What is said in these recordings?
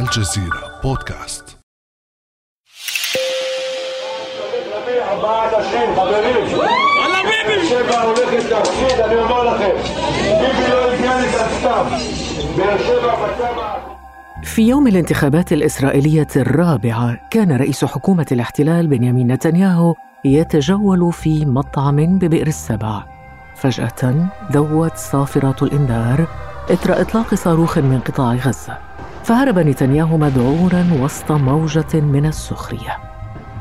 الجزيرة بودكاست والله بيبي שבע הולכת להפסיד, אני אומר לכם. ביבי לא הגיע לכאן סתם. באר שבע בצבע... في يوم الانتخابات الإسرائيلية الرابعة كان رئيس حكومة الاحتلال بنيامين نتنياهو يتجول في مطعم ببئر السبع فجأة دوت صافرة الإنذار إثر إطلاق صاروخ من قطاع غزة فهرب نتنياهو مذعورا وسط موجة من السخرية.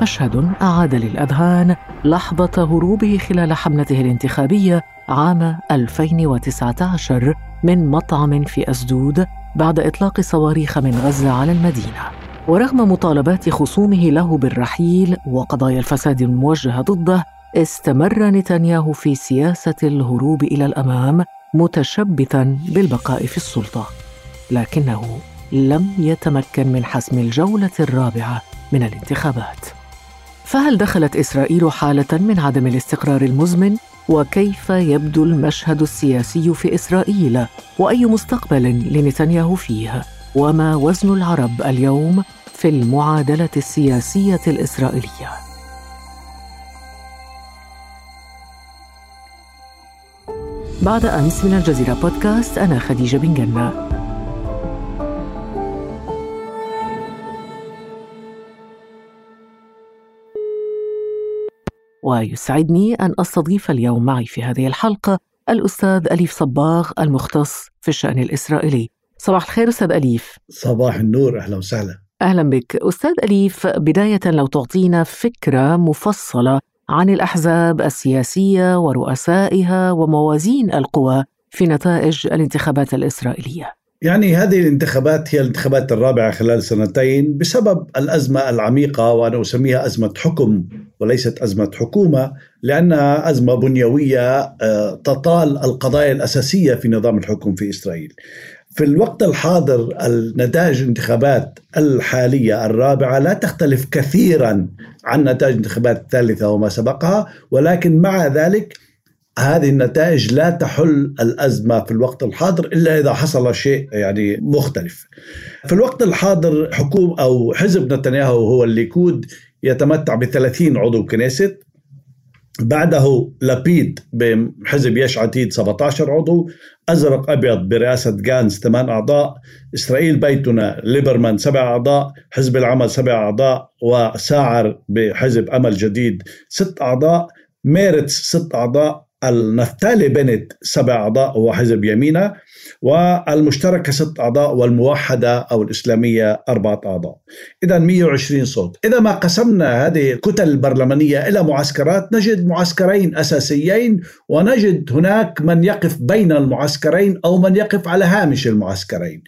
مشهد أعاد للأذهان لحظة هروبه خلال حملته الانتخابية عام 2019 من مطعم في أسدود بعد إطلاق صواريخ من غزة على المدينة. ورغم مطالبات خصومه له بالرحيل وقضايا الفساد الموجهة ضده استمر نتنياهو في سياسة الهروب إلى الأمام متشبثا بالبقاء في السلطة. لكنه لم يتمكن من حسم الجولة الرابعة من الانتخابات. فهل دخلت إسرائيل حالة من عدم الاستقرار المزمن؟ وكيف يبدو المشهد السياسي في إسرائيل؟ وأي مستقبل لنتنياهو فيه؟ وما وزن العرب اليوم في المعادلة السياسية الإسرائيلية؟ بعد أمس من الجزيرة بودكاست أنا خديجة بن جنة. ويسعدني أن أستضيف اليوم معي في هذه الحلقة الأستاذ أليف صباغ المختص في الشأن الإسرائيلي. صباح الخير أستاذ أليف. صباح النور أهلا وسهلا. أهلا بك. أستاذ أليف بداية لو تعطينا فكرة مفصلة عن الأحزاب السياسية ورؤسائها وموازين القوى في نتائج الانتخابات الإسرائيلية. يعني هذه الانتخابات هي الانتخابات الرابعة خلال سنتين بسبب الأزمة العميقة وأنا أسميها أزمة حكم وليست أزمة حكومة لأنها أزمة بنيوية آه، تطال القضايا الأساسية في نظام الحكم في إسرائيل. في الوقت الحاضر النتائج الانتخابات الحالية الرابعة لا تختلف كثيرا عن نتائج الانتخابات الثالثة وما سبقها ولكن مع ذلك هذه النتائج لا تحل الأزمة في الوقت الحاضر إلا إذا حصل شيء يعني مختلف. في الوقت الحاضر حكومة أو حزب نتنياهو هو الليكود يتمتع ب 30 عضو كنيست. بعده لبيد بحزب يش عتيد 17 عضو. أزرق أبيض برئاسة جانز 8 أعضاء. إسرائيل بيتنا ليبرمان 7 أعضاء. حزب العمل 7 أعضاء. وساعر بحزب أمل جديد 6 أعضاء. ميرتس 6 أعضاء. النفتالي بنت سبع أعضاء هو حزب يمينة والمشتركة ست أعضاء والموحدة أو الإسلامية أربعة أعضاء. إذا 120 صوت. إذا ما قسمنا هذه الكتل البرلمانية إلى معسكرات نجد معسكرين أساسيين ونجد هناك من يقف بين المعسكرين أو من يقف على هامش المعسكرين.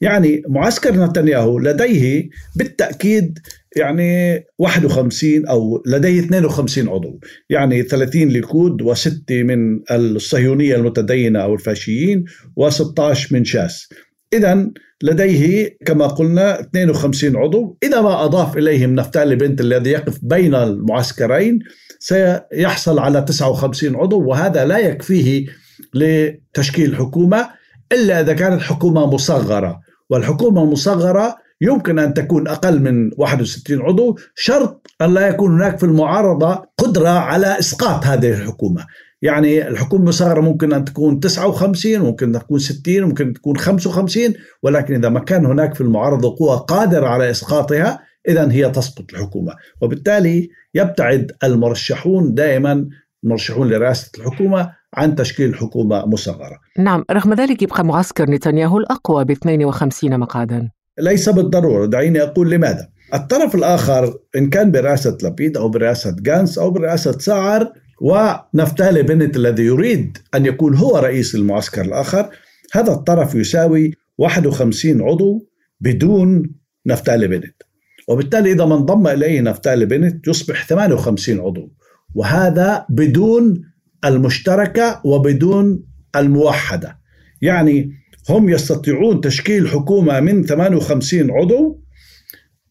يعني معسكر نتنياهو لديه بالتأكيد يعني 51 أو لديه 52 عضو يعني 30 ليكود وستة من الصهيونية المتدينة أو الفاشيين و16 من شاس. اذا لديه كما قلنا 52 عضو. إذا ما أضاف إليهم نفتالي بنت الذي يقف بين المعسكرين سيحصل على 59 عضو وهذا لا يكفيه لتشكيل حكومة إلا إذا كانت حكومة مصغرة. والحكومة المصغرة يمكن أن تكون أقل من 61 عضو شرط أن لا يكون هناك في المعارضة قدرة على إسقاط هذه الحكومة. يعني الحكومة المصغرة ممكن أن تكون 59 ممكن تكون 60 ممكن تكون 55 ولكن إذا ما كان هناك في المعارضة قوة قادرة على إسقاطها إذا هي تسقط الحكومة. وبالتالي يبتعد المرشحون دائما المرشحون لرئاسة الحكومة عن تشكيل حكومة مصغرة. نعم رغم ذلك يبقى معسكر نتنياهو الأقوى ب 52 مقعدا. ليس بالضرورة. دعيني أقول لماذا؟ الطرف الآخر إن كان برئاسة لبيد أو برئاسة جانس أو برئاسة ساعر ونفتالي بنت الذي يريد أن يكون هو رئيس المعسكر الآخر هذا الطرف يساوي 51 عضو بدون نفتالي بنت. وبالتالي إذا ما انضم إليه نفتالي بنت يصبح 58 عضو. وهذا بدون المشتركة وبدون الموحدة. يعني هم يستطيعون تشكيل حكومة من 58 عضو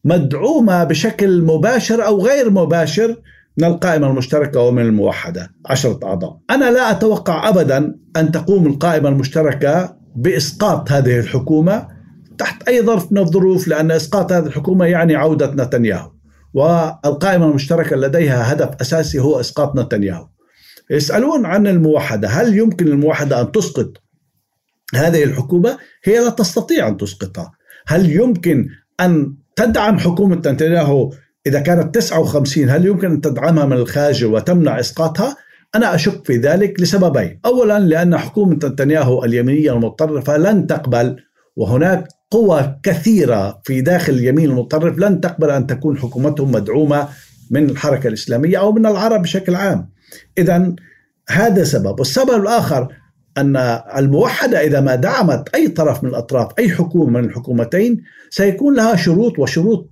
مدعومة بشكل مباشر أو غير مباشر من القائمة المشتركة ومن الموحدة. عشرة أعضاء. أنا لا أتوقع أبدا أن تقوم القائمة المشتركة بإسقاط هذه الحكومة تحت أي ظرف من الظروف لأن إسقاط هذه الحكومة يعني عودة نتنياهو. والقائمة المشتركة لديها هدف أساسي هو إسقاط نتنياهو. يسألون عن الموحدة هل يمكن الموحدة أن تسقط هذه الحكومة؟ هي لا تستطيع أن تسقطها. هل يمكن أن تدعم حكومة نتنياهو إذا كانت 59 هل يمكن أن تدعمها من الخارج وتمنع إسقاطها؟ أنا أشك في ذلك لسببين. أولا لأن حكومة نتنياهو اليمينية المتطرفة لن تقبل وهناك قوى كثيرة في داخل اليمين المتطرف لن تقبل أن تكون حكومتهم مدعومة من الحركة الإسلامية أو من العرب بشكل عام. إذا هذا سبب. والسبب الآخر أن الموحدة إذا ما دعمت أي طرف من الأطراف أي حكومة من الحكومتين سيكون لها شروط وشروط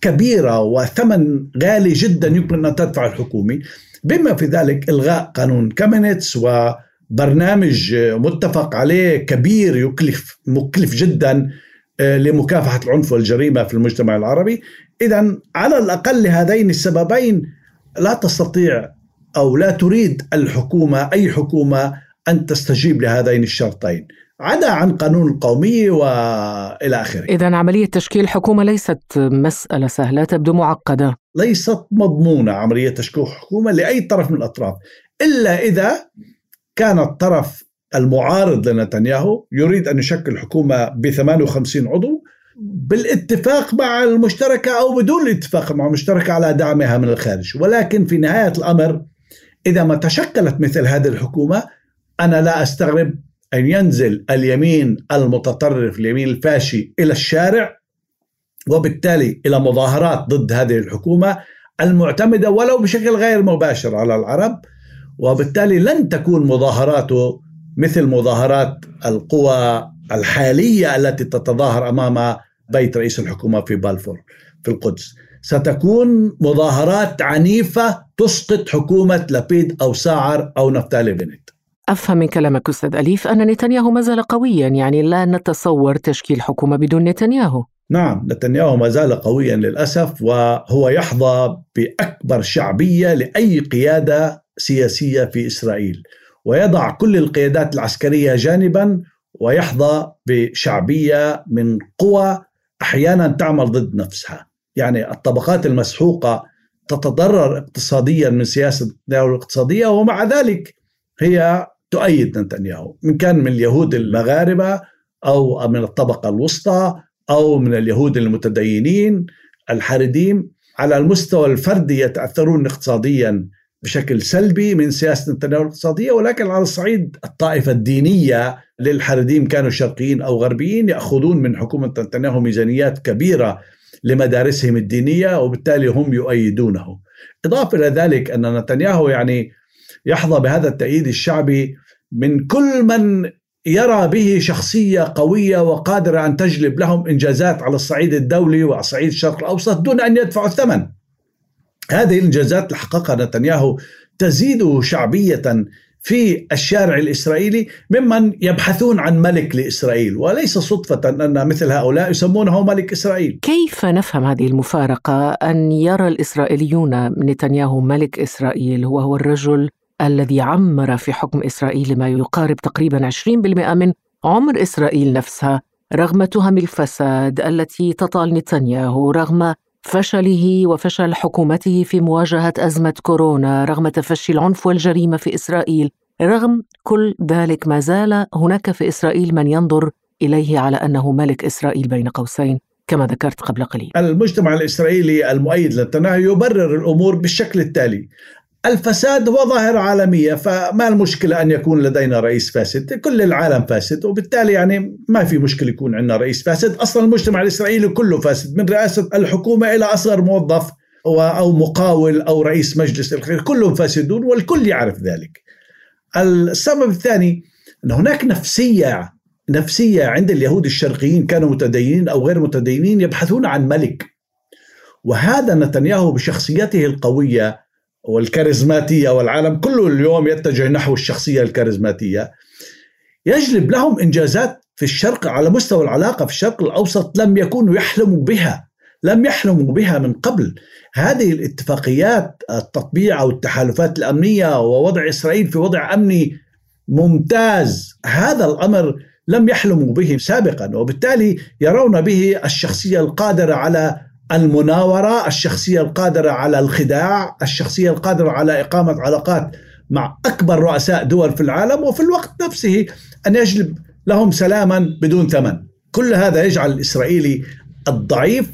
كبيرة وثمن غالي جدا يمكن أن تدفع الحكومة. بما في ذلك إلغاء قانون كامينيتس وبرنامج متفق عليه كبير يكلف مكلف جدا آه، لمكافحة العنف والجريمة في المجتمع العربي. إذا على الأقل لهذين السببين لا تستطيع أو لا تريد الحكومة أي حكومة أن تستجيب لهذين الشرطين. عدا عن قانون القومية وإلى آخره. إذا عملية تشكيل حكومة ليست مسألة سهلة تبدو معقدة. ليست مضمونة عملية تشكيل حكومة لأي طرف من الأطراف إلا إذا كان الطرف المعارض لنتنياهو يريد أن يشكل حكومة ب 58 عضو بالاتفاق مع المشتركة أو بدون الاتفاق مع المشتركة على دعمها من الخارج. ولكن في نهاية الأمر إذا ما تشكلت مثل هذه الحكومة أنا لا أستغرب أن ينزل اليمين المتطرف اليمين الفاشي إلى الشارع وبالتالي إلى مظاهرات ضد هذه الحكومة المعتمدة ولو بشكل غير مباشر على العرب وبالتالي لن تكون مظاهراته مثل مظاهرات القوى الحالية التي تتظاهر أمام بيت رئيس الحكومة في بالفور في القدس. ستكون مظاهرات عنيفة تسقط حكومة لبيد أو ساعر أو نفتالي بنت. أفهم من كلامك أستاذ أليف أن نتنياهو ما زال قويا يعني لا نتصور تشكيل حكومة بدون نتنياهو. نعم نتنياهو ما زال قويا للأسف وهو يحظى بأكبر شعبية لأي قيادة سياسية في إسرائيل. ويضع كل القيادات العسكرية جانبا ويحظى بشعبييه من قوى أحيانا تعمل ضد نفسها. يعني الطبقات المسحوقة تتضرر اقتصاديا من سياسة نتنياهو الاقتصادية ومع ذلك هي تؤيد نتنياهو. إن كان من اليهود المغاربة أو من الطبقة الوسطى أو من اليهود المتدينين الحارديم على المستوى الفردي يتأثرون اقتصاديا بشكل سلبي من سياسة نتنياهو الاقتصادية. ولكن على الصعيد الطائفة الدينية للحرديم كانوا شرقيين أو غربيين يأخذون من حكومة نتنياهو ميزانيات كبيرة لمدارسهم الدينية وبالتالي هم يؤيدونه. إضافة إلى ذلك أن نتنياهو يعني يحظى بهذا التأييد الشعبي من كل من يرى به شخصية قوية وقادرة أن تجلب لهم إنجازات على الصعيد الدولي وعلى صعيد الشرق الأوسط دون أن يدفعوا الثمن هذه الإنجازات اللي حققها نتنياهو تزيده شعبية في الشارع الإسرائيلي ممن يبحثون عن ملك لإسرائيل وليس صدفة أن مثل هؤلاء يسمونه ملك إسرائيل. كيف نفهم هذه المفارقة أن يرى الإسرائيليون نتنياهو ملك إسرائيل وهو الرجل الذي عمر في حكم إسرائيل ما يقارب تقريبا 20% من عمر إسرائيل نفسها رغم تهم الفساد التي تطال نتنياهو رغم فشله وفشل حكومته في مواجهة أزمة كورونا رغم تفشي العنف والجريمة في إسرائيل. رغم كل ذلك ما زال هناك في إسرائيل من ينظر إليه على أنه ملك إسرائيل بين قوسين كما ذكرت قبل قليل. المجتمع الإسرائيلي المؤيد لنتنياهو يبرر الأمور بالشكل التالي: الفساد هو ظاهرة عالمية فما المشكلة أن يكون لدينا رئيس فاسد؟ كل العالم فاسد وبالتالي يعني ما في مشكلة يكون عندنا رئيس فاسد. أصلا المجتمع الإسرائيلي كله فاسد من رئاسة الحكومة إلى أصغر موظف أو مقاول أو رئيس مجلس الخير كلهم فاسدون والكل يعرف ذلك. السبب الثاني أن هناك نفسية نفسية عند اليهود الشرقيين كانوا متدينين أو غير متدينين يبحثون عن ملك. وهذا نتنياهو بشخصيته القوية والكاريزماتية والعالم كله اليوم يتجه نحو الشخصية الكاريزماتية. يجلب لهم إنجازات في الشرق على مستوى العلاقة في الشرق الأوسط لم يكونوا يحلموا بها لم يحلموا بها من قبل. هذه الاتفاقيات التطبيع أو التحالفات الأمنية ووضع إسرائيل في وضع أمني ممتاز هذا الأمر لم يحلموا به سابقا وبالتالي يرون به الشخصية القادرة على المناورة، الشخصية القادرة على الخداع، الشخصية القادرة على إقامة علاقات مع أكبر رؤساء دول في العالم وفي الوقت نفسه أن يجلب لهم سلاما بدون ثمن. كل هذا يجعل الإسرائيلي الضعيف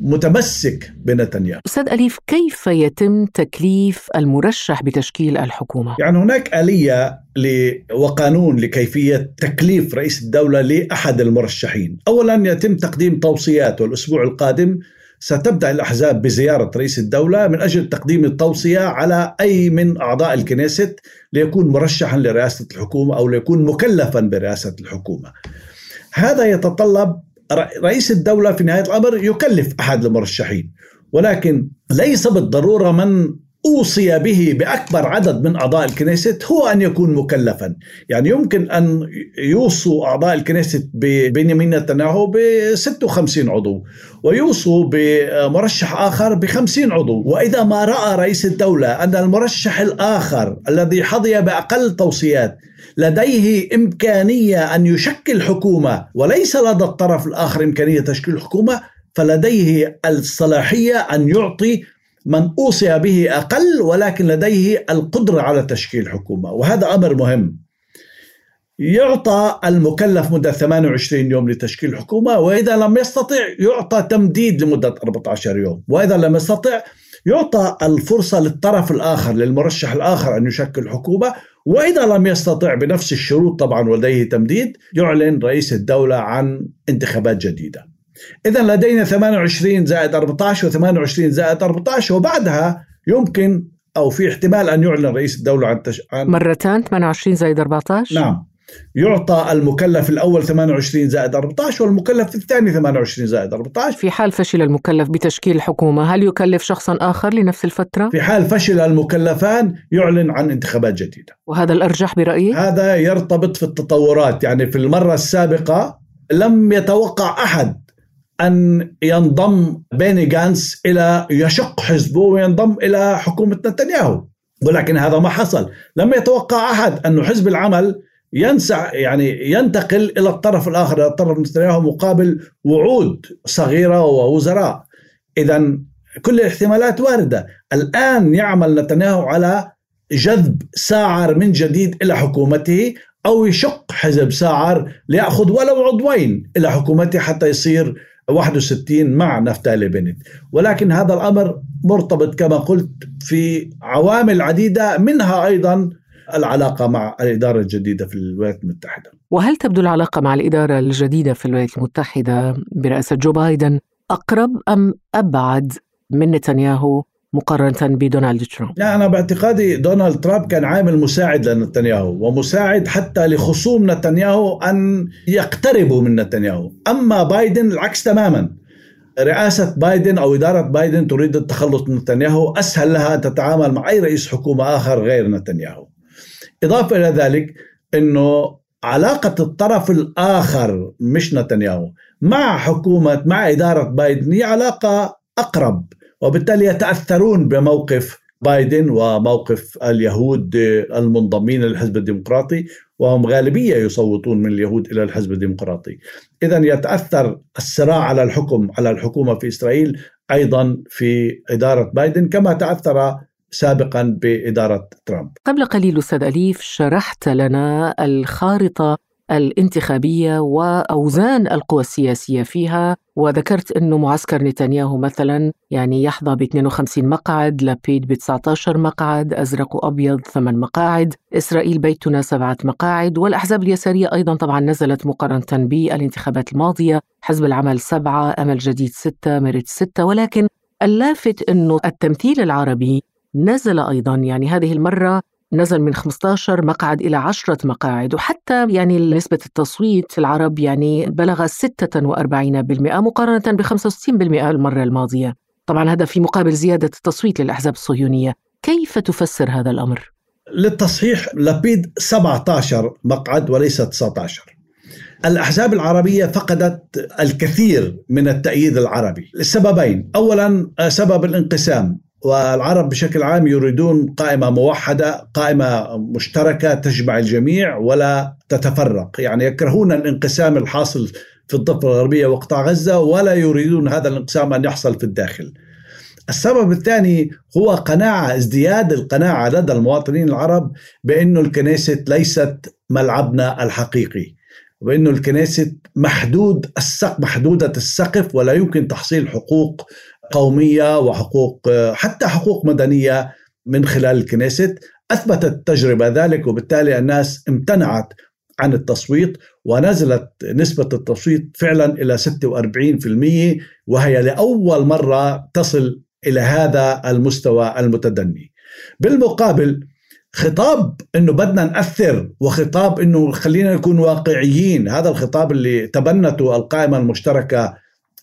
متمسك بنتنياهو. أستاذ أليف كيف يتم تكليف المرشح بتشكيل الحكومة؟ يعني هناك آلية وقانون لكيفية تكليف رئيس الدولة لأحد المرشحين. أولا يتم تقديم توصيات والأسبوع القادم ستبدأ الأحزاب بزيارة رئيس الدولة من أجل تقديم التوصية على أي من أعضاء الكنيست ليكون مرشحا لرئاسة الحكومة أو ليكون مكلفا برئاسة الحكومة. هذا يتطلب رئيس الدولة في نهاية الأمر يكلف أحد المرشحين ولكن ليس بالضرورة من أوصي به بأكبر عدد من أعضاء الكنيست هو أن يكون مكلفا. يعني يمكن أن يوصوا أعضاء الكنيست ببنيامين نتنياهو ب 56 عضو ويوصوا بمرشح آخر ب 50 عضو. وإذا ما رأى رئيس الدولة أن المرشح الآخر الذي حظي بأقل توصيات لديه إمكانية أن يشكل حكومة وليس لدى الطرف الآخر إمكانية تشكيل حكومة فلديه الصلاحية أن يعطي من أوصي به أقل ولكن لديه القدرة على تشكيل حكومة. وهذا أمر مهم. يعطى المكلف مدة 28 يوم لتشكيل الحكومة وإذا لم يستطع يعطى تمديد لمدة 14 يوم. وإذا لم يستطع يعطى الفرصة للطرف الآخر للمرشح الآخر أن يشكل حكومة وإذا لم يستطع بنفس الشروط طبعا ولديه تمديد يعلن رئيس الدولة عن انتخابات جديدة. إذا لدينا 28 زائد 14 و28 زائد 14 وبعدها يمكن أو في احتمال أن يعلن رئيس الدولة عن, تش... عن مرتان 28 زائد 14 نعم. يعطى المكلف الأول 28 زائد 14 والمكلف الثاني 28 زائد 14 في حال فشل المكلف بتشكيل الحكومة هل يكلف شخصا آخر لنفس الفترة؟ في حال فشل المكلفان يعلن عن انتخابات جديدة وهذا الأرجح برأيك؟ هذا يرتبط في التطورات يعني في المرة السابقة لم يتوقع أحد أن ينضم بيني جانس إلى يشق حزبه وينضم إلى حكومة نتنياهو ولكن هذا ما حصل لم يتوقع أحد أن حزب العمل ينسع يعني ينتقل إلى الطرف الآخر إلى الطرف نتنياهو مقابل وعود صغيرة ووزراء. اذا كل الاحتمالات واردة. الآن يعمل نتنياهو على جذب ساعر من جديد إلى حكومته أو يشق حزب ساعر ليأخذ ولو عضوين إلى حكومته حتى يصير 61 مع نفتالي بنت. ولكن هذا الأمر مرتبط كما قلت في عوامل عديدة منها أيضا العلاقة مع الإدارة الجديدة في الولايات المتحدة. وهل تبدو العلاقة مع الإدارة الجديدة في الولايات المتحدة برئاسة جو بايدن أقرب أم أبعد من نتنياهو مقارنة بدونالد ترامب؟ لا أنا باعتقادي دونالد ترامب كان عامل مساعد لنتنياهو ومساعد حتى لخصوم نتنياهو أن يقتربوا من نتنياهو. أما بايدن العكس تماما. رئاسة بايدن أو إدارة بايدن تريد التخلص من نتنياهو أسهل لها أن تتعامل مع أي رئيس حكومة آخر غير نتنياهو. إضافة إلى ذلك أنه علاقة الطرف الآخر مش نتنياهو مع حكومة مع إدارة بايدن هي علاقة أقرب وبالتالي يتأثرون بموقف بايدن وموقف اليهود المنضمين للحزب الديمقراطي وهم غالبية يصوتون من اليهود إلى الحزب الديمقراطي. إذا يتأثر الصراع على الحكم على الحكومة في إسرائيل أيضا في إدارة بايدن كما تأثر سابقا بإدارة ترامب. قبل قليل أستاذ أليف شرحت لنا الخارطة الانتخابية وأوزان القوى السياسية فيها وذكرت أنه معسكر نتنياهو مثلا يعني يحظى ب 52 مقعد لابيد ب 19 مقعد أزرق وأبيض 8 مقاعد إسرائيل بيتنا سبعة مقاعد والأحزاب اليسارية أيضا طبعا نزلت مقارنة بالانتخابات الماضية حزب العمل سبعة أمل جديد ستة مرت ستة ولكن اللافت أنه التمثيل العربي نزل أيضا يعني هذه المرة نزل من 15 مقعد إلى 10 مقاعد وحتى يعني نسبة التصويت العرب يعني بلغ 46% مقارنة ب 65% المرة الماضية. طبعا هذا في مقابل زيادة التصويت للأحزاب الصهيونية. كيف تفسر هذا الأمر؟ للتصحيح لبيد 17 مقعد وليس 19 الأحزاب العربية فقدت الكثير من التأييد العربي. لسببين أولا سبب الانقسام. والعرب بشكل عام يريدون قائمة موحدة قائمة مشتركة تجمع الجميع ولا تتفرق. يعني يكرهون الانقسام الحاصل في الضفة الغربية وقطاع غزة ولا يريدون هذا الانقسام أن يحصل في الداخل. السبب الثاني هو قناعة ازدياد القناعة لدى المواطنين العرب بأن الكنيسة ليست ملعبنا الحقيقي وأنه الكنيسة محدود السقف محدودة السقف ولا يمكن تحصيل حقوق قومية وحقوق حتى حقوق مدنية من خلال الكنيسة أثبتت التجربة ذلك وبالتالي الناس امتنعت عن التصويت ونزلت نسبة التصويت فعلا إلى 46% وهي لأول مرة تصل إلى هذا المستوى المتدني. بالمقابل خطاب إنه بدنا نأثر وخطاب إنه خلينا نكون واقعيين هذا الخطاب اللي تبنته القائمة المشتركة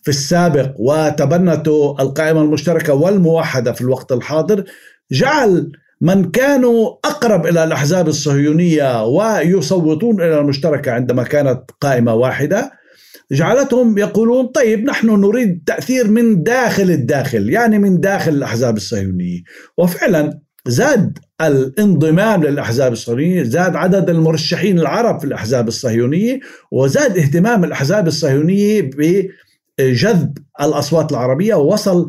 في السابق وتبنته القائمة المشتركة والموحدة في الوقت الحاضر جعل من كانوا أقرب إلى الأحزاب الصهيونية ويصوتون إلى المشتركة عندما كانت قائمة واحدة جعلتهم يقولون طيب نحن نريد تأثير من داخل الداخل يعني من داخل الأحزاب الصهيونية. وفعلا زاد الانضمام للأحزاب الصهيونية، زاد عدد المرشحين العرب في الأحزاب الصهيونية، وزاد اهتمام الأحزاب الصهيونية بجذب الأصوات العربية ووصل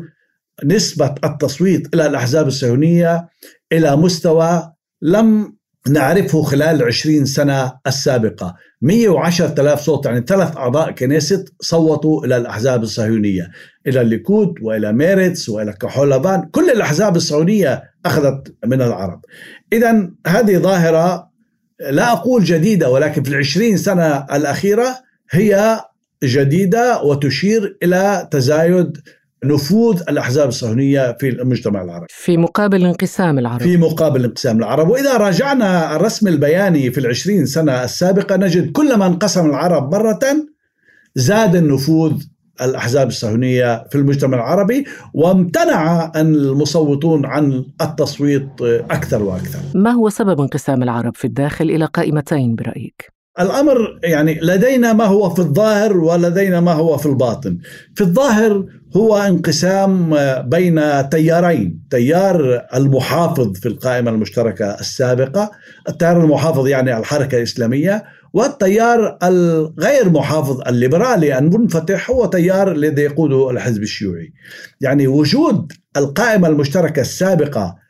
نسبة التصويت إلى الأحزاب الصهيونية إلى مستوى لم نعرفه خلال 20 سنة السابقة. 110 ألاف صوت يعني ثلاث أعضاء كنيست صوتوا إلى الأحزاب الصهيونية إلى الليكود وإلى ميرتس وإلى كحول لافان. كل الأحزاب الصهيونية أخذت من العرب. إذا هذه ظاهرة لا أقول جديدة ولكن في العشرين سنة الأخيرة هي جديدة وتشير إلى تزايد نفوذ الأحزاب الصهيونية في المجتمع العربي. في مقابل انقسام العرب. في مقابل انقسام العرب. وإذا راجعنا الرسم البياني في العشرين سنة السابقة نجد كلما انقسم العرب مرة زاد النفوذ الأحزاب الصهيونية في المجتمع العربي وامتنع المصوتون عن التصويت أكثر وأكثر. ما هو سبب انقسام العرب في الداخل إلى قائمتين برأيك؟ الأمر يعني لدينا ما هو في الظاهر ولدينا ما هو في الباطن. في الظاهر هو انقسام بين تيارين، تيار المحافظ في القائمة المشتركة السابقة، التيار المحافظ يعني الحركة الإسلامية، والتيار الغير محافظ الليبرالي المنفتح هو تيار الذي يقوده الحزب الشيوعي. يعني وجود القائمة المشتركة السابقة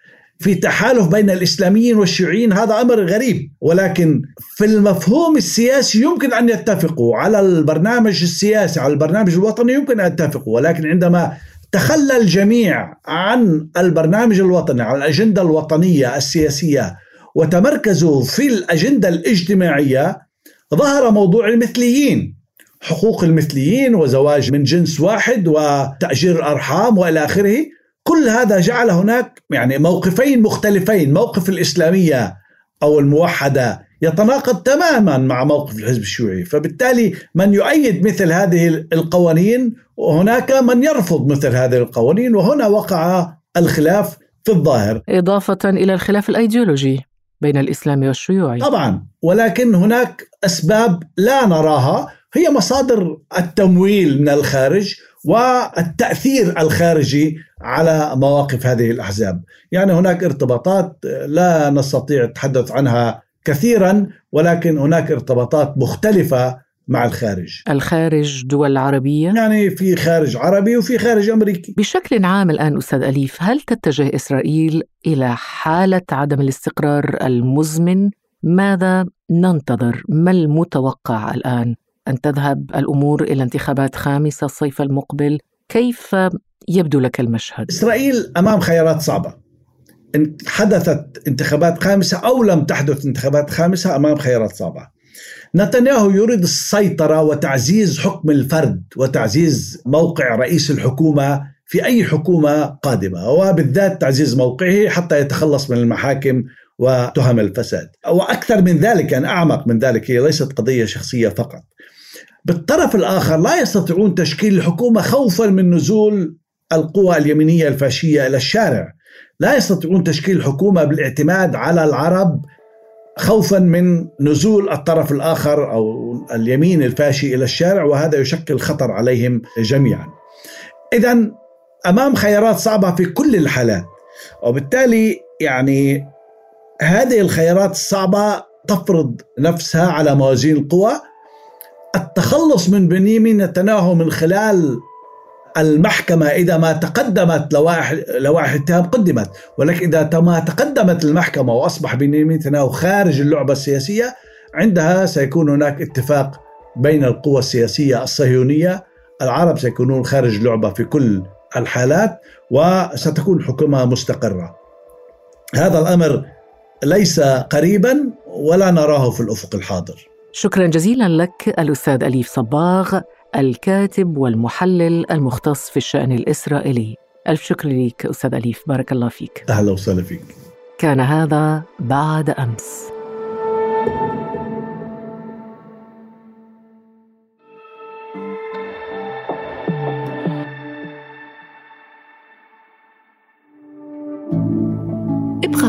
في تحالف بين الإسلاميين والشيوعيين هذا أمر غريب. ولكن في المفهوم السياسي يمكن أن يتفقوا. على البرنامج السياسي على البرنامج الوطني يمكن أن يتفقوا. ولكن عندما تخلى الجميع عن البرنامج الوطني على الأجندة الوطنية السياسية وتمركزوا في الأجندة الاجتماعية ظهر موضوع المثليين. حقوق المثليين وزواج من جنس واحد وتأجير الارحام وإلى آخره. كل هذا جعل هناك يعني موقفين مختلفين. موقف الإسلامية أو الموحدة يتناقض تماما مع موقف الحزب الشيوعي. فبالتالي من يؤيد مثل هذه القوانين وهناك من يرفض مثل هذه القوانين وهنا وقع الخلاف في الظاهر. إضافة إلى الخلاف الأيديولوجي بين الإسلام والشيوعي. طبعا ولكن هناك أسباب لا نراها. هي مصادر التمويل من الخارج والتأثير الخارجي على مواقف هذه الأحزاب، يعني هناك ارتباطات لا نستطيع التحدث عنها كثيرا ولكن هناك ارتباطات مختلفة مع الخارج الخارج دول عربية؟ يعني في خارج عربي وفي خارج أمريكي بشكل عام الآن أستاذ أليف هل تتجه إسرائيل إلى حالة عدم الاستقرار المزمن؟ ماذا ننتظر؟ ما المتوقع الآن؟ أن تذهب الأمور إلى انتخابات خامسة الصيف المقبل. كيف يبدو لك المشهد؟ إسرائيل أمام خيارات صعبة. إن حدثت انتخابات خامسة أو لم تحدث انتخابات خامسة أمام خيارات صعبة. نتنياهو يريد السيطرة وتعزيز حكم الفرد وتعزيز موقع رئيس الحكومة في أي حكومة قادمة وبالذات تعزيز موقعه حتى يتخلص من المحاكم وتهم الفساد. وأكثر من ذلك يعني أعمق من ذلك هي ليست قضية شخصية فقط. بالطرف الآخر لا يستطيعون تشكيل الحكومة خوفا من نزول القوى اليمينية الفاشية إلى الشارع. لا يستطيعون تشكيل الحكومة بالاعتماد على العرب خوفا من نزول الطرف الآخر أو اليمين الفاشي إلى الشارع وهذا يشكل خطر عليهم جميعا. إذا أمام خيارات صعبة في كل الحالات وبالتالي يعني هذه الخيارات الصعبة تفرض نفسها على موازين القوى. التخلص من بنيامين نتنياهو من خلال المحكمة إذا ما تقدمت لوائح لوائح الاتهام قدمت. ولكن إذا ما تقدمت المحكمة وأصبح بنيامين نتنياهو خارج اللعبة السياسية عندها سيكون هناك اتفاق بين القوى السياسية الصهيونية. العرب سيكونون خارج اللعبة في كل الحالات وستكون حكومة مستقرة. هذا الأمر ليس قريبا ولا نراه في الأفق الحاضر. شكرا جزيلا لك الأستاذ أليف صباغ الكاتب والمحلل المختص في الشأن الإسرائيلي. ألف شكر لك أستاذ أليف بارك الله فيك. أهلا وسهلا فيك. كان هذا بعد أمس.